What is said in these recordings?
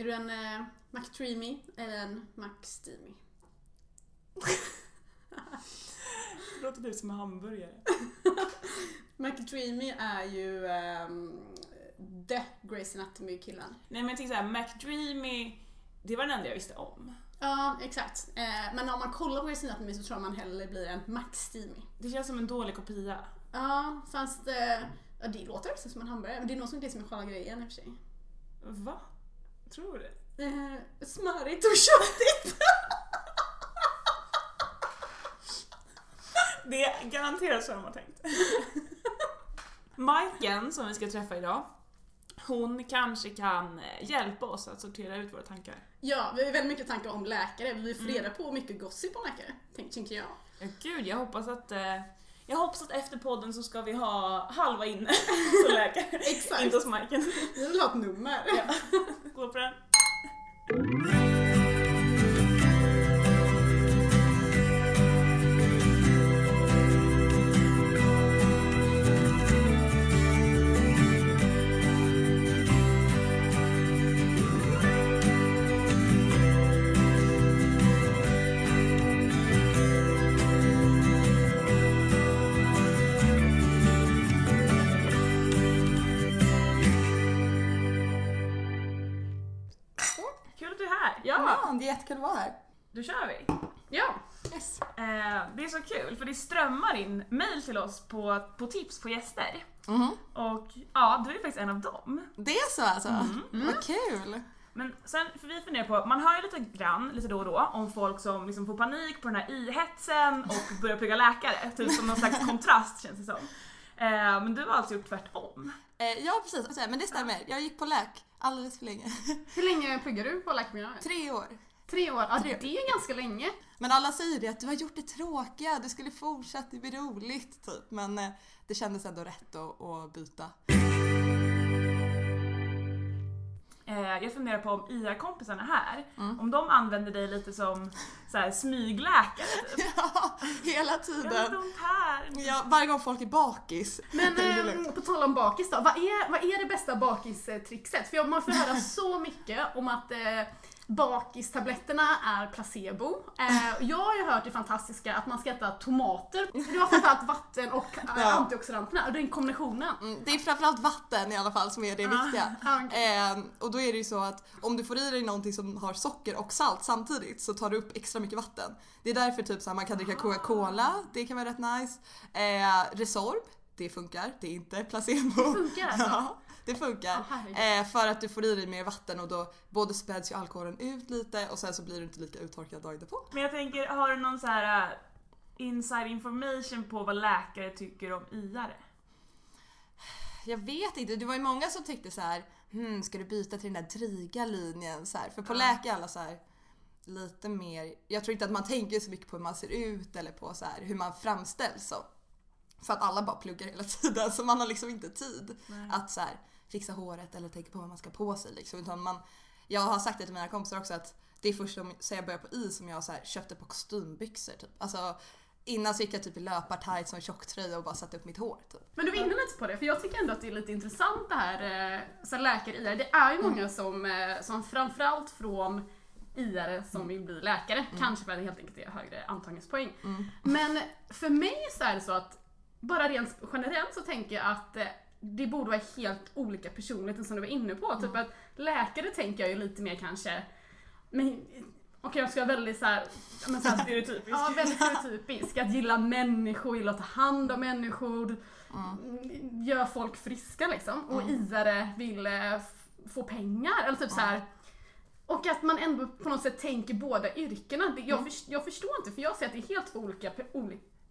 Är du en eh, McDreamy eller en McSteamy? Det låter typ som en hamburgare. McDreamy är ju ehm, The Grey's Anatomy-killen. Nej men jag tänker såhär, McDreamy, det var den enda jag visste om. Ja, exakt. Eh, men om man kollar på Grey's Anatomy så tror jag man hellre blir en McSteamy. Det känns som en dålig kopia. Ja, fast eh, ja, det låter också som en hamburgare. Men det är nog som det som är själva grejen i och för sig. Va? Tror det? Eh, smörigt och köttigt. Det är garanterat så de har tänkt. Majken, som vi ska träffa idag, hon kanske kan eh, hjälpa oss att sortera ut våra tankar. Ja, vi har väldigt mycket tankar om läkare. Vi får reda på mycket gossip om läkare, tänk- tänker jag. Ja, gud, jag hoppas att eh, jag hoppas att efter podden så ska vi ha halva inne som läkare. Exakt. Inte hos Majken. Vi vill ha ett nummer. Ja. Gå på den. Jättekul att vara här. Då kör vi. Ja. Yes. Eh, det är så kul för det strömmar in mail till oss på, på tips på gäster. Mhm. Och ja, du är faktiskt en av dem. Det är så alltså? Vad kul! Men sen, för vi funderar på, man hör ju lite grann, lite då och då, om folk som liksom får panik på den här i-hetsen och börjar plugga läkare. Typ som någon slags kontrast känns det som. Eh, men du har alltså gjort tvärtom. Eh, ja precis, men det stämmer. Jag gick på läk alldeles för länge. Hur länge pluggar du på läkarprogrammet? Tre år. Tre år. Ja, Tre. det är ganska länge. Men alla säger det att du har gjort det tråkiga, du skulle fortsätta, det blir roligt typ. Men eh, det kändes ändå rätt att, att byta. Eh, jag funderar på om IA-kompisarna här, Mm. om de använder dig lite som så här, smygläkare. Typ. Ja, hela tiden. de här. Ja, varje gång folk är bakis. Men eh, på tal om bakis då, vad är, vad är det bästa bakistrixet? För jag- man får höra så mycket om att eh, bakistabletterna är placebo. Eh, jag har ju hört det fantastiska att man ska äta tomater. Det var framförallt vatten och eh, Ja. antioxidanterna, och den kombinationen. Mm, det är framförallt vatten i alla fall som är det viktiga. Ah, okej. Eh, och då är det ju så att om du får i dig någonting som har socker och salt samtidigt så tar du upp extra mycket vatten. Det är därför typ så här, man kan dricka Coca-Cola, det kan vara rätt nice. Eh, Resorb, det funkar, det är inte placebo. Funkar alltså? Ja, det funkar. Eh, för att du får i dig mer vatten och då både späds ju alkoholen ut lite och sen så blir du inte lika uttorkad dagen därpå. Men jag tänker, har du någon så här uh, inside information på vad läkare tycker om IAre? Jag vet inte, det var ju många som tyckte så här, hmm, ska du byta till den där dryga linjen? Så här, för på Ja. läk är alla så här lite mer, jag tror inte att man tänker så mycket på hur man ser ut eller på så här, hur man framställs så. För att alla bara pluggar hela tiden så man har liksom inte tid Nej. att så här, fixa håret eller tänka på vad man ska på sig. Liksom. Utan man, jag har sagt det till mina kompisar också att det är först sen jag började på I som jag så här, köpte på kostymbyxor. Typ. Alltså, innan så gick jag typ i löpartights och en tjocktröja och bara satte upp mitt hår. Typ. Men du var inne lite på det, för jag tycker ändå att det är lite intressant det här eh, så här läkare-IR. Det är ju många som, eh, som framförallt från IR som vill bli läkare, kanske för att det helt enkelt är högre antagningspoäng. Mm. Men för mig så är det så att, bara rent generellt så tänker jag att eh, det borde vara helt olika personligheter som du var inne på. Typ att läkare tänker jag ju lite mer kanske, men okej jag ska vara väldigt så här, ja, men så här Stereotypiskt. Ja, väldigt stereotypisk. Att gilla människor, gilla att ta hand om människor, Mm. mm, gör folk friska liksom. Och IAre vill eh, f- få pengar. Eller typ så här. Och att man ändå på något sätt tänker båda yrkena. Jag, Mm. förs- jag förstår inte för jag ser att det är helt två olika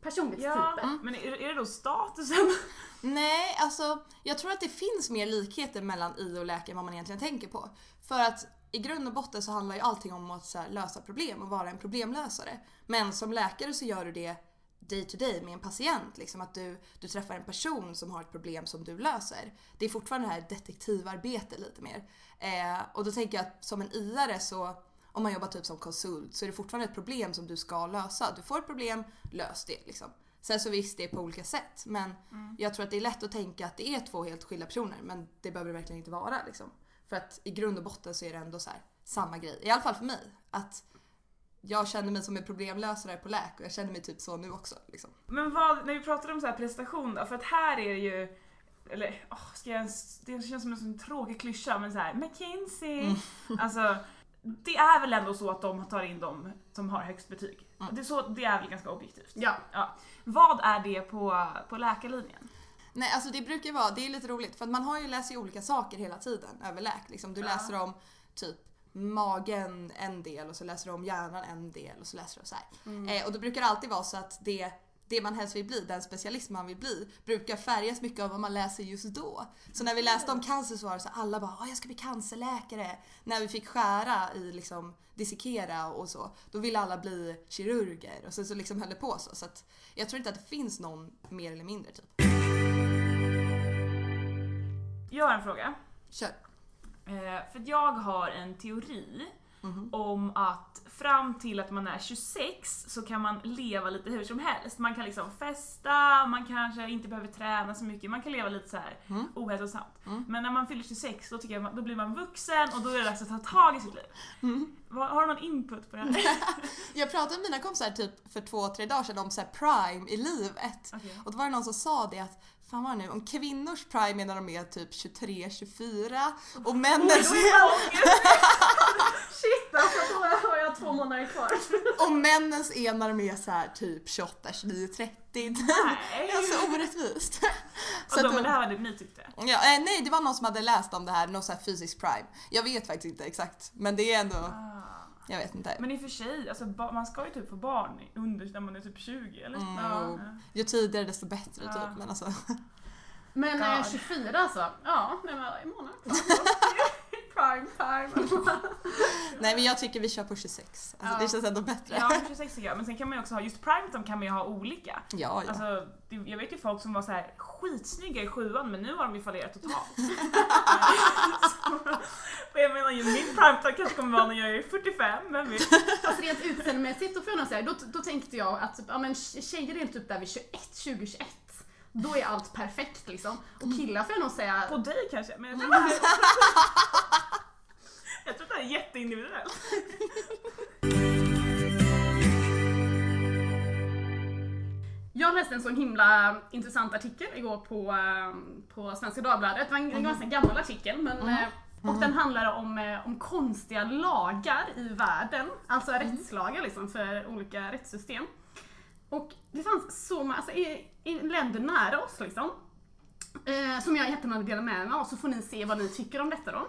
pe- oli- personlighetstyper. Ja, men är, är det då statusen? Nej, alltså jag tror att det finns mer likheter mellan I och läkare än vad man egentligen tänker på. För att i grund och botten så handlar ju allting om att så här, lösa problem och vara en problemlösare. Men som läkare så gör du det day to day med en patient. Liksom att du, du träffar en person som har ett problem som du löser. Det är fortfarande det här detektivarbete lite mer. Eh, och då tänker jag att som en Iare så om man jobbar typ som konsult så är det fortfarande ett problem som du ska lösa. Du får ett problem, lös det liksom. Sen så visst, det är på olika sätt. Men jag tror att det är lätt att tänka att det är två helt skilda personer. Men det behöver det verkligen inte vara liksom. För att i grund och botten så är det ändå så här, samma grej. I alla fall för mig. Att jag känner mig som en problemlösare på läk och jag känner mig typ så nu också. Liksom. Men vad, när vi pratar om så här prestation då, för att här är det ju eller åh, ska jag ens, det känns som en sån tråkig klyscha men så här, McKinsey. Mm. Alltså, det är väl ändå så att de tar in de som har högst betyg. Mm. Det, är så, det är väl ganska objektivt. Ja. Vad är det på, på läkarlinjen? Nej, alltså det brukar vara, det är lite roligt för man har ju läst ju olika saker hela tiden över läk. Liksom. Du Ja. läser om typ magen en del och så läser du om hjärnan en del och så läser du så. Mm. Eh, och då brukar det alltid vara så att det, det man helst vill bli, den specialist man vill bli, brukar färgas mycket av vad man läser just då. Så när vi läste om cancer så var det så alla bara "Ah, jag ska bli cancerläkare. När vi fick skära i liksom dissekera och så, då ville alla bli kirurger och sen så liksom höll det på så. Så jag tror inte att det finns någon mer eller mindre typ. Jag har en fråga. Kör. Eh, för jag har en teori Mhm. om att fram till att man är 26 så kan man leva lite hur som helst. Man kan liksom festa, man kanske inte behöver träna så mycket, man kan leva lite så här Mm. ohälsosamt. Mm. Men när man fyller 26 då, tycker jag, då blir man vuxen och då är det dags att ta tag i sitt liv. Mm. Har du någon input på det här? Jag pratade med mina kompisar typ för två, tre dagar sedan om så här prime i livet. Okej. Och då var det någon som sa det att Fan vad nu, om kvinnors prime är när de är typ 23-24 och männens, Då är det ångest. Shit alltså, då har jag två månader kvar. och männens är när de är så här typ 28, 29, 30. Det Nej. är så orättvist. Och Så då, att men då, det här var det ni tyckte? ja, eh, nej, det var någon som hade läst om det här, någon så här fysisk prime. Jag vet faktiskt inte exakt, men det är ändå, Ah. Jag vet inte. Men i och för sig, alltså, man ska ju typ få barn under när man är typ 20 eller? Mm, Ja. Ju tidigare desto bättre Ja. typ. Men alltså, Men eh, God. 24 alltså, ja, det var en månad kvar. Prime time. nej men jag tycker vi kör på 26. Alltså, Ja. Det känns ändå bättre. Ja, 26 tycker jag. Men sen kan man ju också ha, just primetime kan man ju ha olika. Ja, ja. Alltså, jag vet ju folk som var så här skitsnygga i sjuan men nu har de ju fallerat totalt. Och jag menar ju min primetime kanske kommer vara när jag är 45, vem vet? Alltså rent utseendemässigt då får jag nog säga, då, då tänkte jag att typ, ja, men tjejer är typ där vid 21, 20, 21. Då är allt perfekt liksom. Och killar får jag nog säga, På dig kanske, men jag tror att det, jag tror att det här är jätteindividuellt. Jag läste en sån himla intressant artikel igår på, eh, på Svenska Dagbladet. Det var en, en ganska gammal artikel men eh, och den handlar om, eh, om konstiga lagar i världen, alltså rättslagar liksom för olika rättssystem. Och det fanns så många, alltså i, i länder nära oss liksom, eh, som jag jättegärna vill dela med mig av så får ni se vad ni tycker om detta då.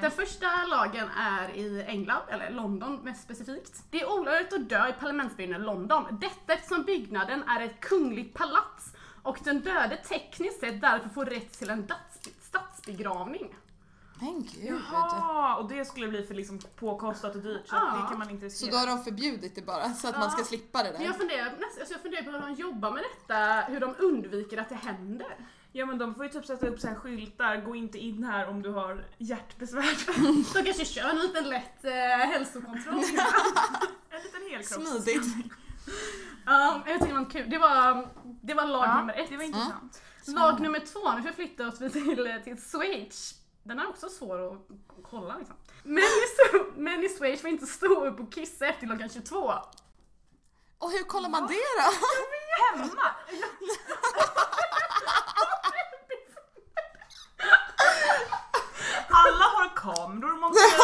Den första lagen är i England, eller London mest specifikt. Det är olagligt att dö i parlamentsbyggnaden London. Detta eftersom byggnaden är ett kungligt palats och den döde tekniskt sett därför får rätt till en statsbegravning. Men gud. Jaha, och det skulle bli för liksom påkostat och dyrt så Ja. det kan man inte Så riskera. då har de förbjudit det bara så att man ska Ja. slippa det Men där. jag funderar, alltså jag funderar på hur de jobbar med detta, hur de undviker att det händer. Ja men de får ju typ sätta upp så här skyltar, gå inte in här om du har hjärtbesvär. De kanske kör en liten lätt eh, hälsokontroll. En liten helkropps... Smidigt. Ja, jag tycker det var kul. Det var, det var lag Ja, nummer ett. det var intressant. Lag nummer två, nu förflyttar vi oss till, till Schweiz. Den är också svår att kolla liksom. Män i, män i Schweiz får inte stå upp och kissa efter klockan 22. Och hur kollar man det då? Hemma! Alla har kameror monterade.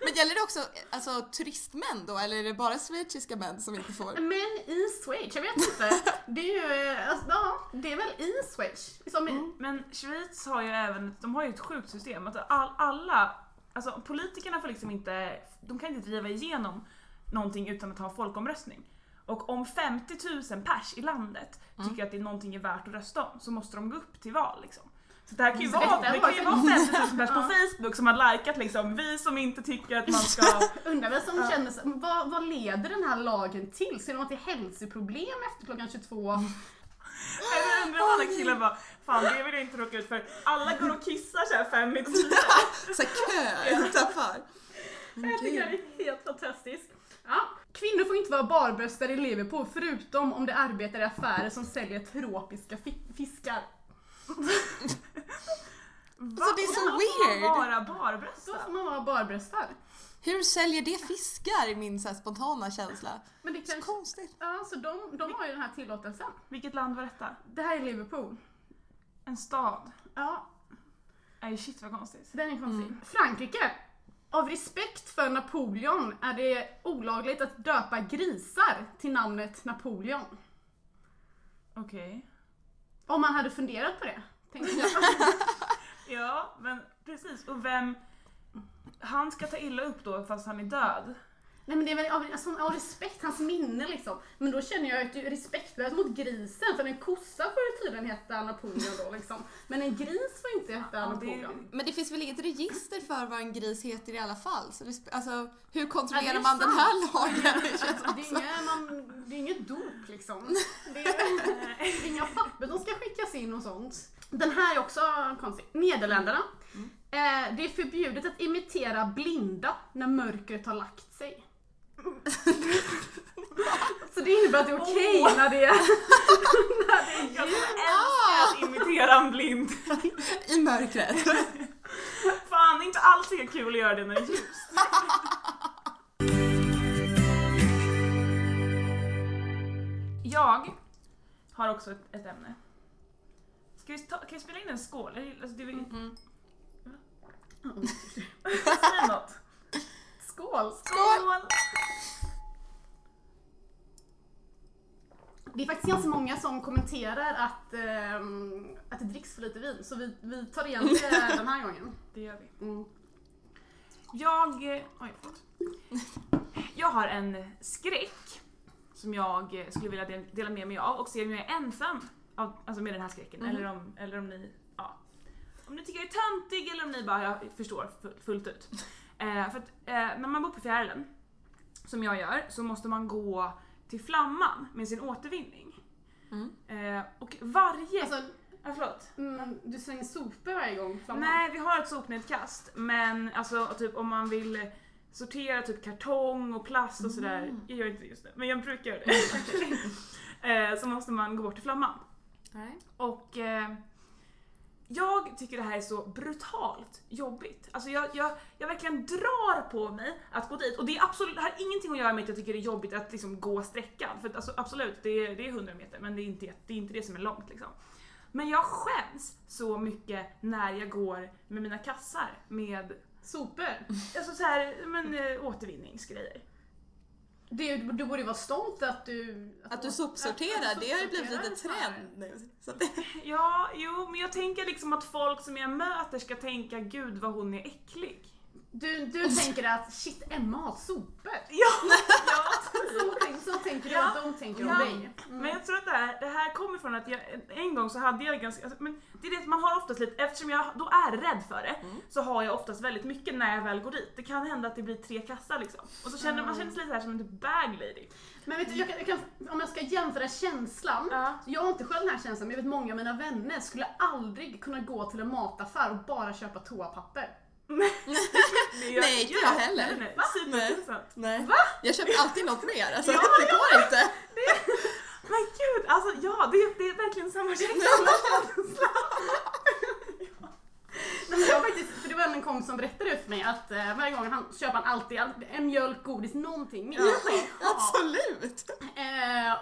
Men gäller det också alltså, turistmän då eller är det bara schweiziska män som inte får? Män i Schweiz, jag vet inte. Det är ju, alltså, ja, det är väl i Schweiz. Som i, Men Schweiz har ju även, de har ju ett sjukt system. Att all, alla, alltså politikerna får liksom inte, de kan inte driva igenom någonting utan att ha folkomröstning. Och om 50 000 pers i landet tycker att det är någonting är värt att rösta om så måste de gå upp till val liksom. Så det här kan ju Så vara, det kan ju ju- vara 50 000 pers på. Facebook som har likat liksom, vi som inte tycker att man ska... undrar vem som Ja. känner sig, vad, vad leder den här lagen till? Ser de att det är hälsoproblem efter klockan 22? Jag undrar om alla killar bara, fan det vill jag inte råka ut för. Alla går och kissar såhär fem i tio. Så kö utanför. Jag tycker det är helt fantastiskt. Ja. Kvinnor får inte vara barbröstade i Liverpool förutom om de arbetar i affärer som säljer tropiska fi- fiskar. Va? Alltså, det är så Då får man weird. Bara Då barbröstad. får man vara barbröstad. Hur säljer det fiskar i min så här spontana känsla? Men det Så kanske... konstigt. Ja, så de, de har ju den här tillåtelsen. Vilket land var detta? Det här är Liverpool. En stad? Ja, Nej shit vad konstigt. den är konstig. Frankrike. Av respekt för Napoleon är det olagligt att döpa grisar till namnet Napoleon. Okej. Om man hade funderat på det. Tänkte jag. Ja, men precis. Och vem... Han ska ta illa upp då fast han är död. Nej men det är väl av, alltså, av respekt, hans minne liksom. Men då känner jag att det är respektlöst mot grisen för en kossa får ju tydligen heta Napoleon då liksom. Men en gris får inte heta Ja, det-. Men det finns väl inget register för vad en gris heter i alla fall? Så det, alltså, hur kontrollerar Ja, man den sant. här lagen? Det känns Det är, inga, man, det är inget dop liksom. Det är inga papper som ska skickas in och sånt. Den här är också konstig. Nederländerna. Eh, det är förbjudet att imitera blinda när mörkret har lagt sig. Så det innebär att det är okej Åh. när det är... när det är Jag ljus. älskar att imitera en blind. I mörkret. Fan, inte alls lika kul att göra det när det är ljust. Jag har också ett, ett ämne. Ska vi, ta, kan vi spela in en skål? Alltså, det, Mm. Säg något. Skål! Skål! Det är faktiskt ganska många som kommenterar att, ehm, att det dricks för lite vin, så vi, vi tar igen det den här gången. Det gör vi. Mm. Jag... eh, Oj, förlåt. Jag har en skräck som jag skulle vilja del- dela med mig av och se om jag är ensam av, alltså med den här skräcken. Mhm. Eller, om, eller om ni... Ja. Om ni tycker jag är töntig eller om ni bara jag förstår fu- fullt ut. Eh, för att eh, när man bor på fjällen, som jag gör, så måste man gå till Flamman med sin återvinning. Mm. Eh, och varje... Alltså, ja, förlåt. mm, du slänger sopor varje gång framåt. Nej, vi har ett sopnedkast. Men alltså typ om man vill sortera typ kartong och plast och sådär. Mm. Jag gör inte det just nu, men jag brukar göra det. eh, så måste man gå bort till flamman. Nej. Och eh, jag tycker det här är så brutalt jobbigt. Alltså jag, jag, jag verkligen drar på mig att gå dit. Och det, är absolut, det har ingenting att göra med att jag tycker det är jobbigt att liksom gå sträckan. För att, alltså, absolut, det är, det är 100 meter men det är, inte, det är inte det som är långt liksom. Men jag skäms så mycket när jag går med mina kassar med Sopor? alltså så här, men, äh, återvinningsgrejer. Det, du borde ju vara stolt att du... Att du sopsorterar, att du det har ju blivit lite sopsorterar. trend nu. Så det, Ja, jo, men jag tänker liksom att folk som jag möter ska tänka gud vad hon är äcklig. Du, du tänker att shit, Emma har sopor. Ja, ja Så, tänk, så tänker du Ja. att de tänker om Ja. dig. Mm. Men jag tror att det här, det här kommer från att jag en gång så hade jag ganska, alltså, men det är det att man har oftast lite, eftersom jag då är rädd för det, Mm. så har jag oftast väldigt mycket när jag väl går dit. Det kan hända att det blir tre kassar liksom. Och så känner man känner sig lite så här som en typ bag lady. Men vet du, jag kan, jag kan, om jag ska jämföra känslan. Ja. Så jag har inte själv den här känslan, men jag vet många av mina vänner skulle aldrig kunna gå till en mataffär och bara köpa toapapper. Det Nej, inte gör jag heller. Nej, nej. Va? Nej. Jag köper alltid något mer, alltså, Ja, det går inte. Men gud, alltså ja, det, det är verkligen samma känsla. Jag har faktiskt, för det var en kompis som berättade för mig att eh, varje gång han köper han alltid all- en mjölk, godis, någonting mer. Absolut.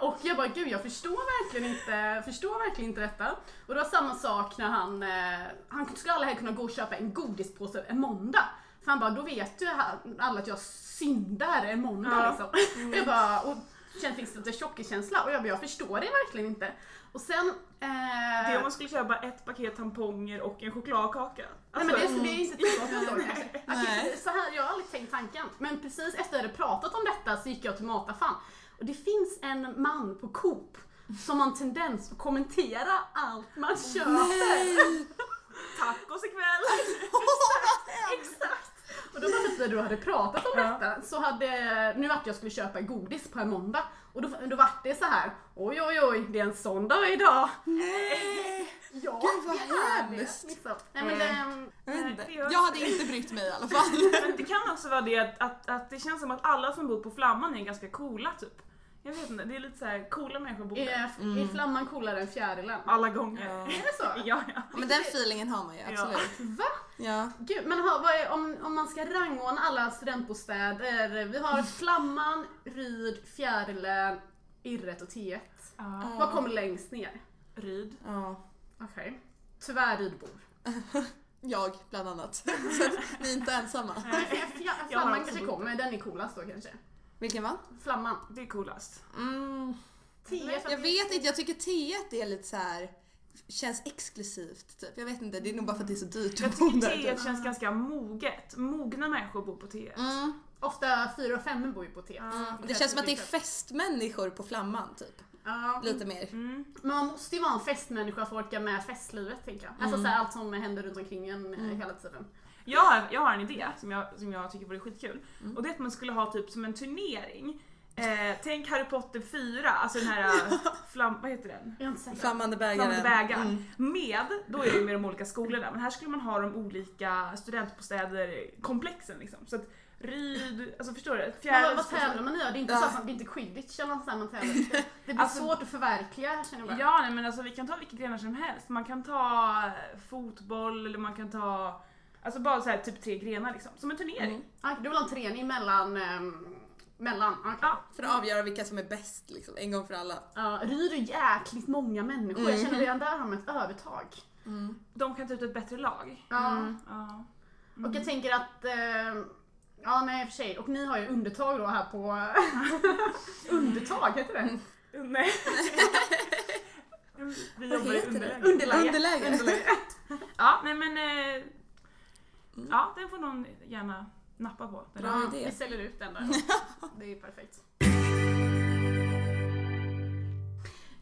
Och jag bara, gud jag förstår verkligen inte, förstår verkligen inte detta. Och det var samma sak när han, eh, han skulle aldrig kunna gå och köpa en godispåse en måndag. För han bara, då vet ju alla att jag syndar en måndag Ja. liksom. Och jag bara, och kände fick lite tjockiskänsla och jag bara, jag förstår det verkligen inte. Och sen... Eh, Det är om man skulle köpa ett paket tamponger och en chokladkaka. Nej Alltså, men det, det är inte tillåtet då kanske. Nej. Okej, så här, jag har aldrig tänkt tanken. Men precis efter jag hade pratat om detta så gick jag till mataffären. Och det finns en man på Coop som har en tendens att kommentera allt man köper. Nej. Tacos ikväll! Exakt! Och då var det när du hade pratat om Ja. detta så hade, nu vart jag skulle köpa godis på en måndag och då, då vart det så här. oj oj oj, det är en sån dag idag. Nej. Ja, Gud, vad det är det. hemskt. Liksom. Nej, men det, inte. det gör- jag hade inte brytt mig i alla fall. Men det kan också vara det att, att, att det känns som att alla som bor på Flamman är ganska coola typ. Jag vet inte, det är lite så här coola människor bor där. Är, Mm. är flamman coolare än fjärilen? Alla gånger. Ja. Är det så? Ja, ja. Men den feelingen har man ju, Ja. absolut. Va? Ja. Gud, men ha, vad är, om, om man ska rangordna alla studentbostäder. Vi har Flamman, Ryd, Fjärilen, Irret och T1. ja. Vad kommer längst ner? Ryd. ja. Okej. Tyvärr Rydbor. Jag, bland annat. Så att ni är inte ensamma. Fja- Jag har Flamman också kanske kommer, den är coolast då kanske. Vilken va? Flamman. Det är coolast. Mm, T1 jag vet inte, jag tycker T1 är lite så här känns exklusivt typ. Jag vet inte, det är nog bara för att det är så dyrt Jag att bo tycker där. T1 Typ. känns ganska moget. Mogna människor bor på T1. Mm. Ofta 4 och 5 bor ju på T1. Ja. Det känns som att det är festmänniskor på Flamman typ. Ja. Lite mer. Mm. Men man måste ju vara en festmänniska för att orka med festlivet tänker jag. Alltså Mm. så här, allt som händer runt omkring en eh, hela tiden. Jag, har, jag har en idé som jag, som jag tycker vore skitkul. Mm. Och det är att man skulle ha typ som en turnering. Eh, tänk Harry Potter 4, alltså den här flam, vad heter den? Flammande bägaren. Flammande bägaren. Mm. Med, då är det med de olika skolorna, men här skulle man ha de olika studentbostäder, komplexen liksom. Så att Ryd, alltså förstår du? Men vad, Fjärde vad tävlar man i? Det är inte, Ja. så, att- det är inte quidditch eller något sånt man tävlar. Det det blir Alltså- svårt att förverkliga känner jag bara. Ja nej, men alltså vi kan ta vilka grenar som helst. Man kan ta fotboll eller man kan ta Alltså bara så här, typ tre grenar liksom. Som en turnering. Mm. Ah, du vill ha en träning mellan... ehm, mellan okej. Ja. För att avgöra vilka som är bäst liksom, en gång för alla. Ja, Ryd är jäkligt många människor. Jag Mm. känner redan där har man ett övertag. De kan ta ut ett bättre lag. Ja. Mm. Ja. Och jag tänker att... Eh, ja, nej för sig. Och ni har ju undertag då här på... undertag, heter det? Nej. vi Vad jobbar i det? underläge. Underläge. Underläge. Ja nej men eh, Ja den får någon gärna nappa på. Den Bra idé. Vi säljer ut den där. Det är perfekt.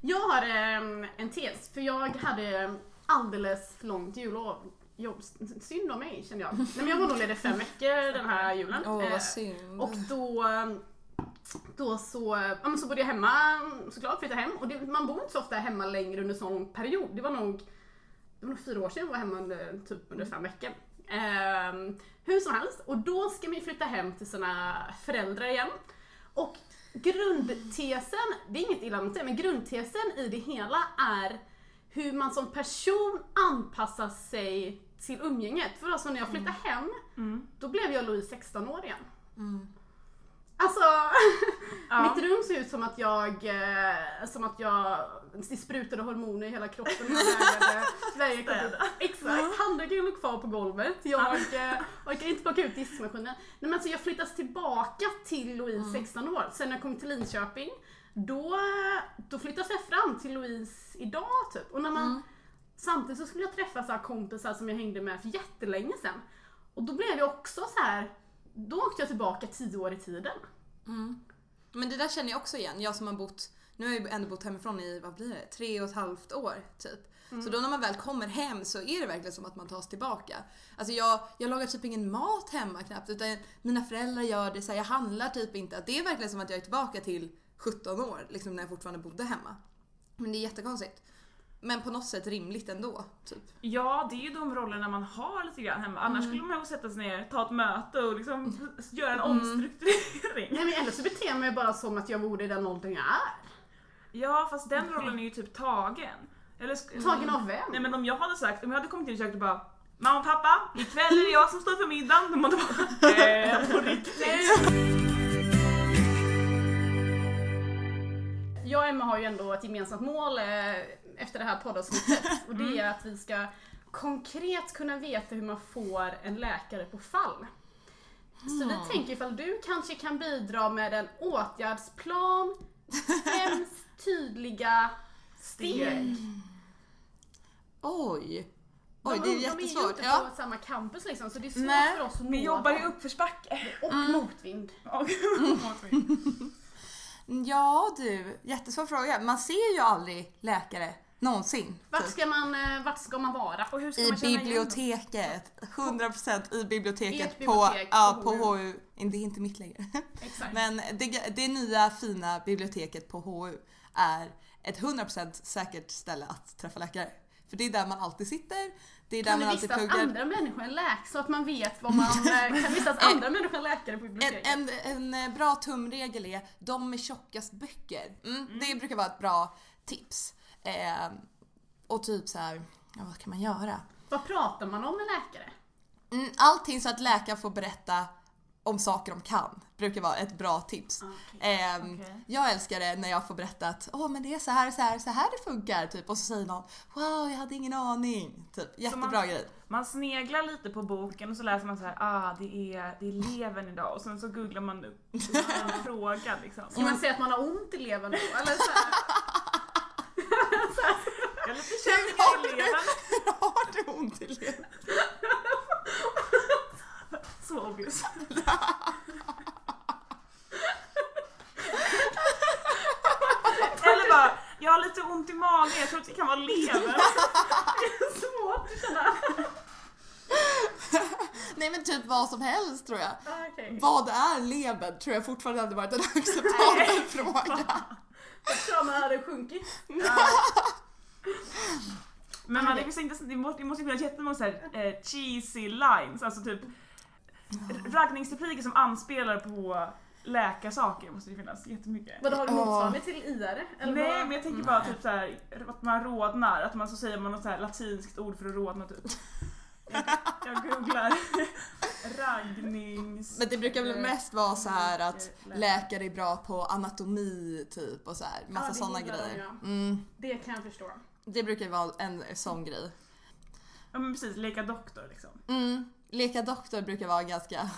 Jag har ehm, en tes, för jag hade alldeles för långt jullov. Jobb, synd om mig kände jag. Nej, men jag var nog ledig fem veckor den här julen. Åh Eh, vad synd. och då, då så, ja, så bodde jag hemma såklart, flyttade hem. Och det, man bor inte så ofta hemma längre under sån period. Det var nog, det var nog fyra år sedan jag var hemma under, typ under fem veckor. Ehm, hur som helst, och då ska man flytta hem till sina föräldrar igen. Och grundtesen, det är inget illa mot det, men grundtesen i det hela är hur man som person anpassar sig till umgänget. För alltså när jag flyttade hem, Mm. då blev jag Louise 16 år igen. Mm. Alltså, Ja. mitt rum ser ut som att jag, eh, som att jag, det sprutade hormoner i hela kroppen. Städa. exakt, handduken låg kvar på golvet. Jag orkar inte plocka ut diskmaskinen. Nej, men alltså jag flyttas tillbaka till Louise 16 år. Sen när jag kom till Linköping, då, då flyttas jag fram till Louise idag typ. Och när man, Mm. Samtidigt så skulle jag träffa så här kompisar som jag hängde med för jättelänge sedan. Och då blev jag också så här. då åkte jag tillbaka tio år i tiden. Mm. Men det där känner jag också igen. Jag som har bott, nu har jag ju ändå bott hemifrån i, vad blir det, tre och ett halvt år typ. Så då när man väl kommer hem så är det verkligen som att man tas tillbaka. Alltså jag, jag lagar typ ingen mat hemma knappt utan mina föräldrar gör det, så här, jag handlar typ inte. Det är verkligen som att jag är tillbaka till 17 år, liksom när jag fortfarande bodde hemma. Men det är jättekonstigt. Men på något sätt rimligt ändå. Typ. Ja, det är ju de rollerna man har lite grann hemma. Annars skulle man ju sätta sig ner, ta ett möte och liksom göra en omstrukturering. Nej men eller så beter jag mig bara som att jag vore i den åldern jag är. Ja, fast den rollen är ju typ tagen. Eller Tagen av vem? Nej men om jag hade sagt, om jag hade kommit in i köket och bara Mamma och pappa, ikväll är det jag som står för middagen. Måste man bara, eh, på riktigt. Jag och Emma har ju ändå ett gemensamt mål eh, efter det här poddavsnittet och det är att vi ska konkret kunna veta hur man får en läkare på fall. Så vi tänker ifall du kanske kan bidra med en åtgärdsplan, fem tydliga steg. Oj! De- Oj, det är De är ju jättesvårt. inte Ja. på samma campus liksom så det är svårt Nej, för oss att nå Vi jobbar dem. uppförsbacke. Och motvind. ja du, jättesvår fråga. Man ser ju aldrig läkare någonsin. Vart typ. ska man, eh, vart ska man vara? Och hur ska I man känna igen dem? biblioteket. 100% i biblioteket. Ert på, bibliotek, ja, på HU. Det är inte mitt längre. Exakt. Men det, det nya fina biblioteket på HU är ett 100% säkert ställe att träffa läkare. För det är där man alltid sitter, det är där Kan man alltid pluggar. andra människor än läkare så att man vet vad man eh, kan vistas andra människor än läkare på En, biblioteket? en, en eh, bra tumregel är de med tjockast böcker. Mm, Det brukar vara ett bra tips. Eh, och typ så här, ja, vad kan man göra? Vad pratar man om med läkare? Mm, allting så att läkaren får berätta om saker de kan brukar vara ett bra tips. Ehm, Okej. Jag älskar det när jag får berätta att Åh, men det är så här, så här, så här det funkar. Typ. Och så säger någon Wow, jag hade ingen aning. Typ. Jättebra man- grej. Man sneglar lite på boken och så läser man så här, ah det är, det är levern idag och sen så googlar man upp en fråga liksom. Ska man säga att man har ont i levern då? Eller så lite känningar i levern. Har du ont i leden? Så obvious. Eller bara, jag har lite ont i magen, jag tror att det kan vara levern. svårt att känna. Nej men typ vad som helst tror jag. Ah, okej. Vad är levern tror jag fortfarande hade varit en acceptabel fråga. Jag tror man hade sjunkit. Men man, det, finns inte, det måste, det måste finnas jättemånga så här, eh, cheesy lines, alltså typ raggningsrepliker som anspelar på läkarsaker måste det finnas jättemycket. Vadå, har du motsvarighet till IR? Eller Nej vad? men jag tänker bara typ så här, att man rodnar, att man så säger man något så här latinskt ord för att rodna typ. Jag, jag googlar raggnings... Men det brukar väl mest vara så här att Läkare. är bra på anatomi typ och så här. Massa Ja, sådana grejer. Mm, Det kan jag förstå. Det brukar vara en sån grej. Ja men precis, leka doktor liksom. Mm, leka doktor brukar vara en ganska,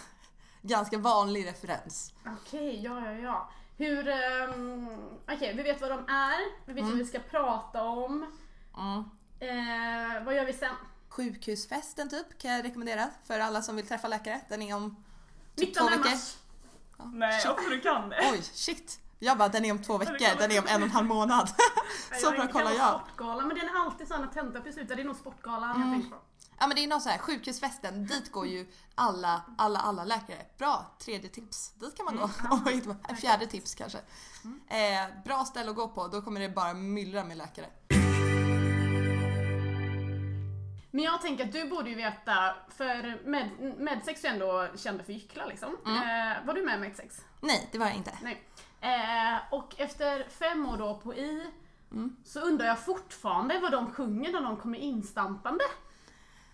ganska vanlig referens. Okej, ja, ja, ja. Hur... Um, Okej, vi vet vad de är. Vi vet vad vi ska prata om. Mm. Eh, vad gör vi sen? Sjukhusfesten typ kan jag rekommendera för alla som vill träffa läkare. Den är om typ 19 två veckor. mars. Nej, shit. också du kan det. Oj, shit! Jag bara, den är om två veckor, den är om en och en halv månad. Så bra kollar jag. Sportgalan, men den är alltid sån att tenta slutet. Det är nog Sportgalan Mm. jag tänker på. Ja men det är någon så här sjukhusfesten, dit går ju alla, alla, alla läkare. Bra, tredje tips. Dit kan man gå. Och inte bara- fjärde tips kanske. Eh, bra ställe att gå på, då kommer det bara myllra med läkare. Men jag tänker att du borde ju veta, för med, Medsex är ju ändå kända för gycklar liksom. Eh, var du med i Medsex? Nej, det var jag inte. Nej. Eh, och efter fem år då på I så undrar jag fortfarande vad de sjunger när de kommer instampande.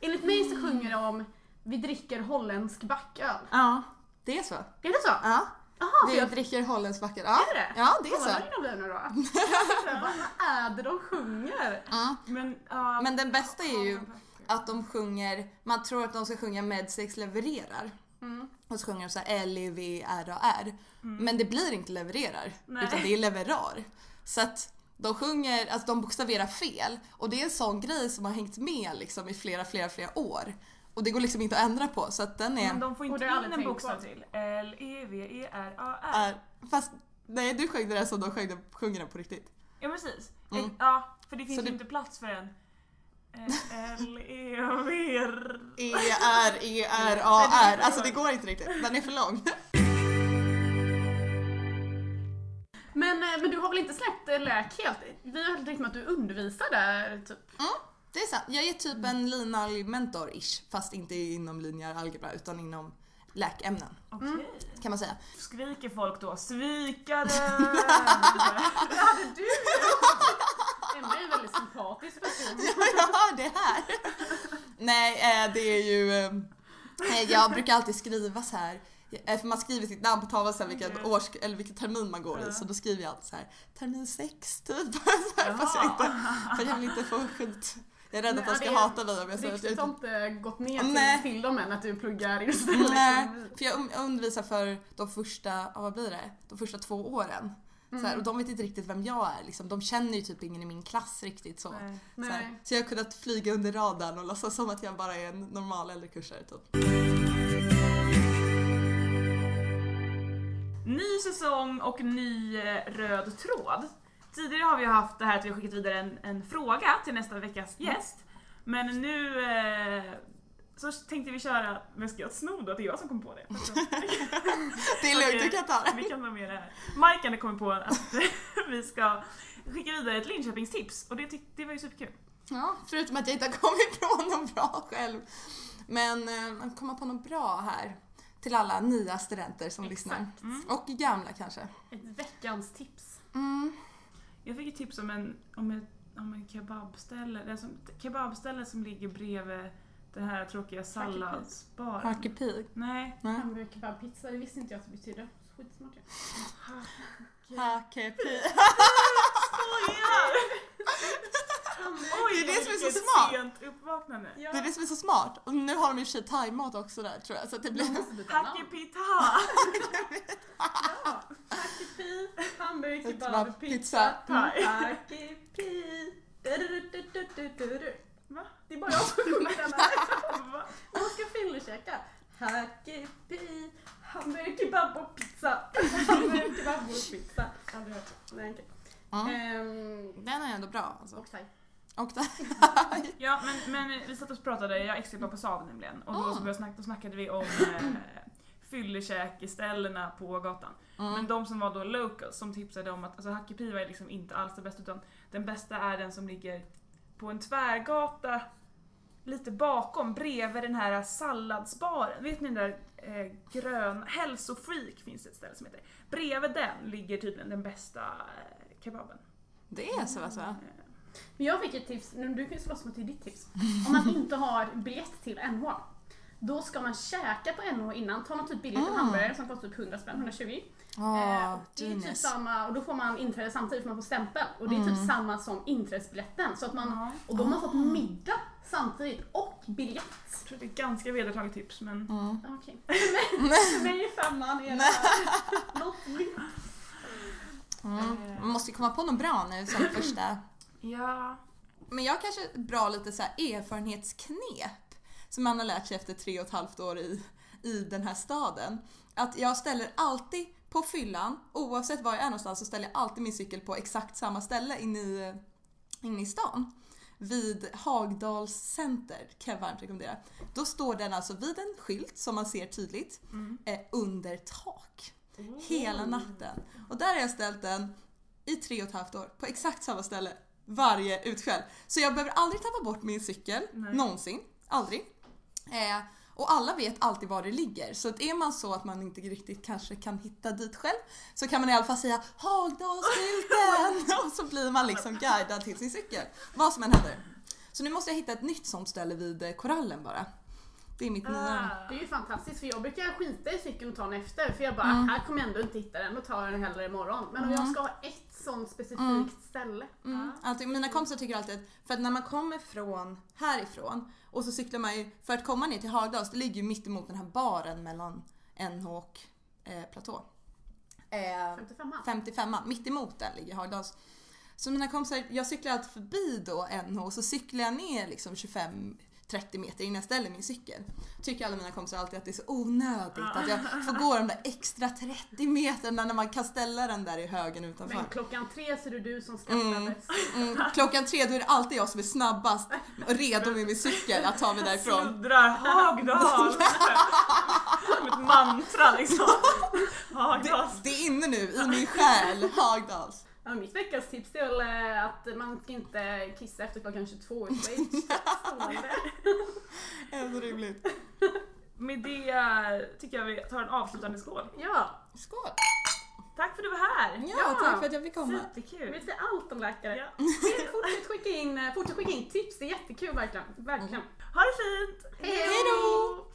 Enligt mig så sjunger de Vi dricker holländsk backöl. Ja, det är så. Är det så? Ja, för vi jag dricker holländsk backer. Ja, Är det? ja det är Kolla så. viner då. vad vad är det de sjunger? Ja. Men, ja, Men den bästa är ju att de sjunger, man tror att de ska sjunga Medsex levererar. Mm. Och så sjunger de så här L-E-V-R-A-R. Men det blir inte levererar, Nej. utan det är leverar. Så att de sjunger, alltså de bokstaverar fel. Och det är en sån grej som har hängt med liksom i flera, flera, flera år. Och det går liksom inte att ändra på så att den är... Men de får inte in en bokstav till. E L-E-V-E-R-A-R. är, fast nej du sjöng det där som de sjöng det, sjunger den på riktigt. Ja precis. Mm. Ja, för det finns Så ju det- inte plats för en L-E-V-R. E-R-E-R-A-R. Alltså det går inte riktigt, den är för lång. Men, eh, men du har väl inte släppt eh, läk helt? Vi har hört rykten om att du undervisar där typ. Det är sant. Jag är typ en linalg mentor-ish. Fast inte inom linjär algebra utan inom läkämnen Okej. kan man säga. Skriker folk då svikare? Det hade du Emma är en väldigt sympatisk person. Jag hör det här! Nej, eh, det är ju... eh, Jag brukar alltid skriva så här. eh, För man skriver sitt namn på tavlan sen vilken, Okej. års, eller vilken termin man går Ja. i. Så då skriver jag alltid så här termin 6 typ. Så här, fast jag inte, för jag vill inte få skit. Jag är rädd att de ska hata mig om jag säger att jag Ryktet har inte... inte gått ner Nej. till, till dem än att du pluggar det. Nej, Liksom. för jag un- jag undervisar för de första, ja, vad blir det? De första två åren. Så här, och de vet inte riktigt vem jag är liksom. De känner ju typ ingen i min klass riktigt så. Nej. Så, här. Så jag har kunnat flyga under radarn och låtsas som att jag bara är en normal äldrekursare typ. Ny säsong och ny eh, röd tråd. Tidigare har vi haft det här att vi har skickat vidare en, en fråga till nästa veckas gäst. Men nu eh, så tänkte vi köra, men ska jag sno då? Det är jag som kom på det. Det är lugnt, du kan ta det. Vi kan ta med det här. Majkan kom på att vi ska skicka vidare ett Linköpingstips och det, tyck- det var ju superkul. Ja, förutom att jag inte har kommit på något bra själv. Men eh, komma på något bra här till alla nya studenter som lyssnar. Mm. Och gamla kanske. Ett veckans tips. Mm. Jag fick ett tips om en, om ett, om en kebabställe, som, kebabställe som ligger bredvid den här tråkiga salladsbaren. Harkepi. Nej. Nej. Pizza. Det visste inte jag att det betydde. Skitsmart ju. Harkepi. Skojar! Oj, Det är det som är så smart. sent uppvaknande. Ja. Det är det som är så smart. Och nu har de i och för sig thaimat också där tror jag. Så att det blir... Hackepita! Ja. Hackepi, pizza, thai. hackepi. Du-du-du-du-du-du-du. Va? Det är bara jag som sjunger den här. Va? Man ska fyllekäka. Hackepi, hamburgare, kebab och pizza. Hamburgare, kebab och pizza. Aldrig hört. Nej, okej. Mm. Ehm, Den är ändå bra alltså. och thai. Och där. Ja, men, men vi satt och pratade, jag extra på Saab nämligen, och då, så började snack, då snackade vi om eh, fyllekäkeställena på gatan. Men Mm. de som var då locals som tipsade om att alltså, Hackepiva är liksom inte alls det bästa utan den bästa är den som ligger på en tvärgata lite bakom bredvid den här salladsbaren. Vet ni den där eh, grön, hälsofreak finns det ett ställe som heter. Bredvid den ligger tydligen den bästa eh, kebaben. Det är så alltså? Eh, Men jag fick ett tips, nu du kan ju slåss mot ditt tips. Om man inte har biljett till NH, då ska man käka på NH innan. Tar man typ billigt Mm. hamburgare som kostar typ 100 spänn, 120. Åh, Eh, det är typ samma, och då får man inträde samtidigt för man får stämpel. Och det är typ Mm. samma som inträdesbiljetten. Så att man, ja, och då har man fått Ah. middag samtidigt och biljett. jag tror det är ett ganska vedertaget tips men Mm. Okej. För mig är femman är något nytt. Mm. Man måste ju komma på något bra nu som första. Ja. Men jag kanske bra lite så här erfarenhetsknep som man har lärt sig efter tre och ett halvt år i, i den här staden. Att jag ställer alltid på fyllan, oavsett var jag är någonstans, så ställer jag alltid min cykel på exakt samma ställe inne i, inne i stan. Vid Hagdals center kan jag varmt rekommendera. Då står den alltså vid en skylt som man ser tydligt Mm. eh, under tak. Hela natten. Och där har jag ställt den i tre och ett halvt år på exakt samma ställe varje utkväll. Så jag behöver aldrig tappa bort min cykel, Nej. någonsin. Aldrig. Eh, och alla vet alltid var det ligger. Så att är man så att man inte riktigt kanske kan hitta dit själv så kan man i alla fall säga Hagdalsskylten och så blir man liksom guidad till sin cykel. Vad som än händer. Så nu måste jag hitta ett nytt sånt ställe vid eh, korallen bara. Det är mitt nya... Ah. Det är ju fantastiskt för jag brukar skita i cykeln och ta den efter för jag bara, Mm. här kommer jag ändå inte hitta den, då tar jag den hellre imorgon. Men om jag Mm. ska ha ett sånt specifikt Mm. ställe. Mm. Alltid, mina kompisar tycker alltid att, för att när man kommer från härifrån och så cyklar man ju, för att komma ner till Hagdals, det ligger ju mitt emot den här baren mellan NH och eh, Platå. Eh, 55 55 mitt emot den ligger Hagdals. Så mina kompisar, jag cyklar alltid förbi då NH och så cyklar jag ner liksom 25 30 meter innan jag ställer min cykel. Tycker alla mina kompisar alltid att det är så onödigt att jag får gå de där extra 30 meterna när man kan ställa den där i högen utanför. Men klockan tre så är det du som skrattar Mm. bäst. Mm, klockan tre då är det alltid jag som är snabbast och redo med min cykel att ta mig därifrån. Sluddrar Hagdal! Som ett mantra liksom. Det, det är inne nu i min själ, Hagdals. Ja, mitt veckans tips är väl eh, att man ska inte kissa efter klockan 22 i Schweiz. Stående. Ändå rimligt. Med det tycker jag vi tar en avslutande skål. Ja, Skål! Tack för att du var här! Ja, Ja. tack för att jag fick komma. Superkul! vet vi allt om läkare. Ja. Fortsätt skicka in, fortsätt skicka in tips, det är jättekul verkligen. verkligen. Ha det fint! Hej Hej då!